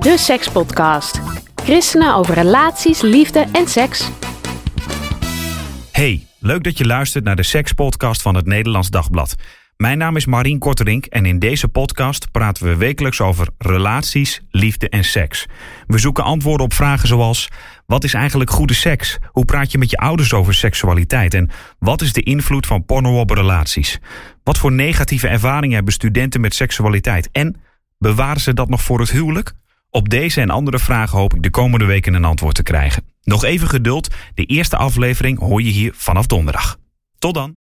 De Sekspodcast. Christenen over relaties, liefde en seks. Hey, leuk dat je luistert naar de Sekspodcast van het Nederlands Dagblad. Mijn naam is Marien Korterink en in deze podcast praten we wekelijks over relaties, liefde en seks. We zoeken antwoorden op vragen zoals: wat is eigenlijk goede seks? Hoe praat je met je ouders over seksualiteit? En wat is de invloed van porno op relaties? Wat voor negatieve ervaringen hebben studenten met seksualiteit? En bewaren ze dat nog voor het huwelijk? Op deze en andere vragen hoop ik de komende weken een antwoord te krijgen. Nog even geduld, de eerste aflevering hoor je hier vanaf donderdag. Tot dan!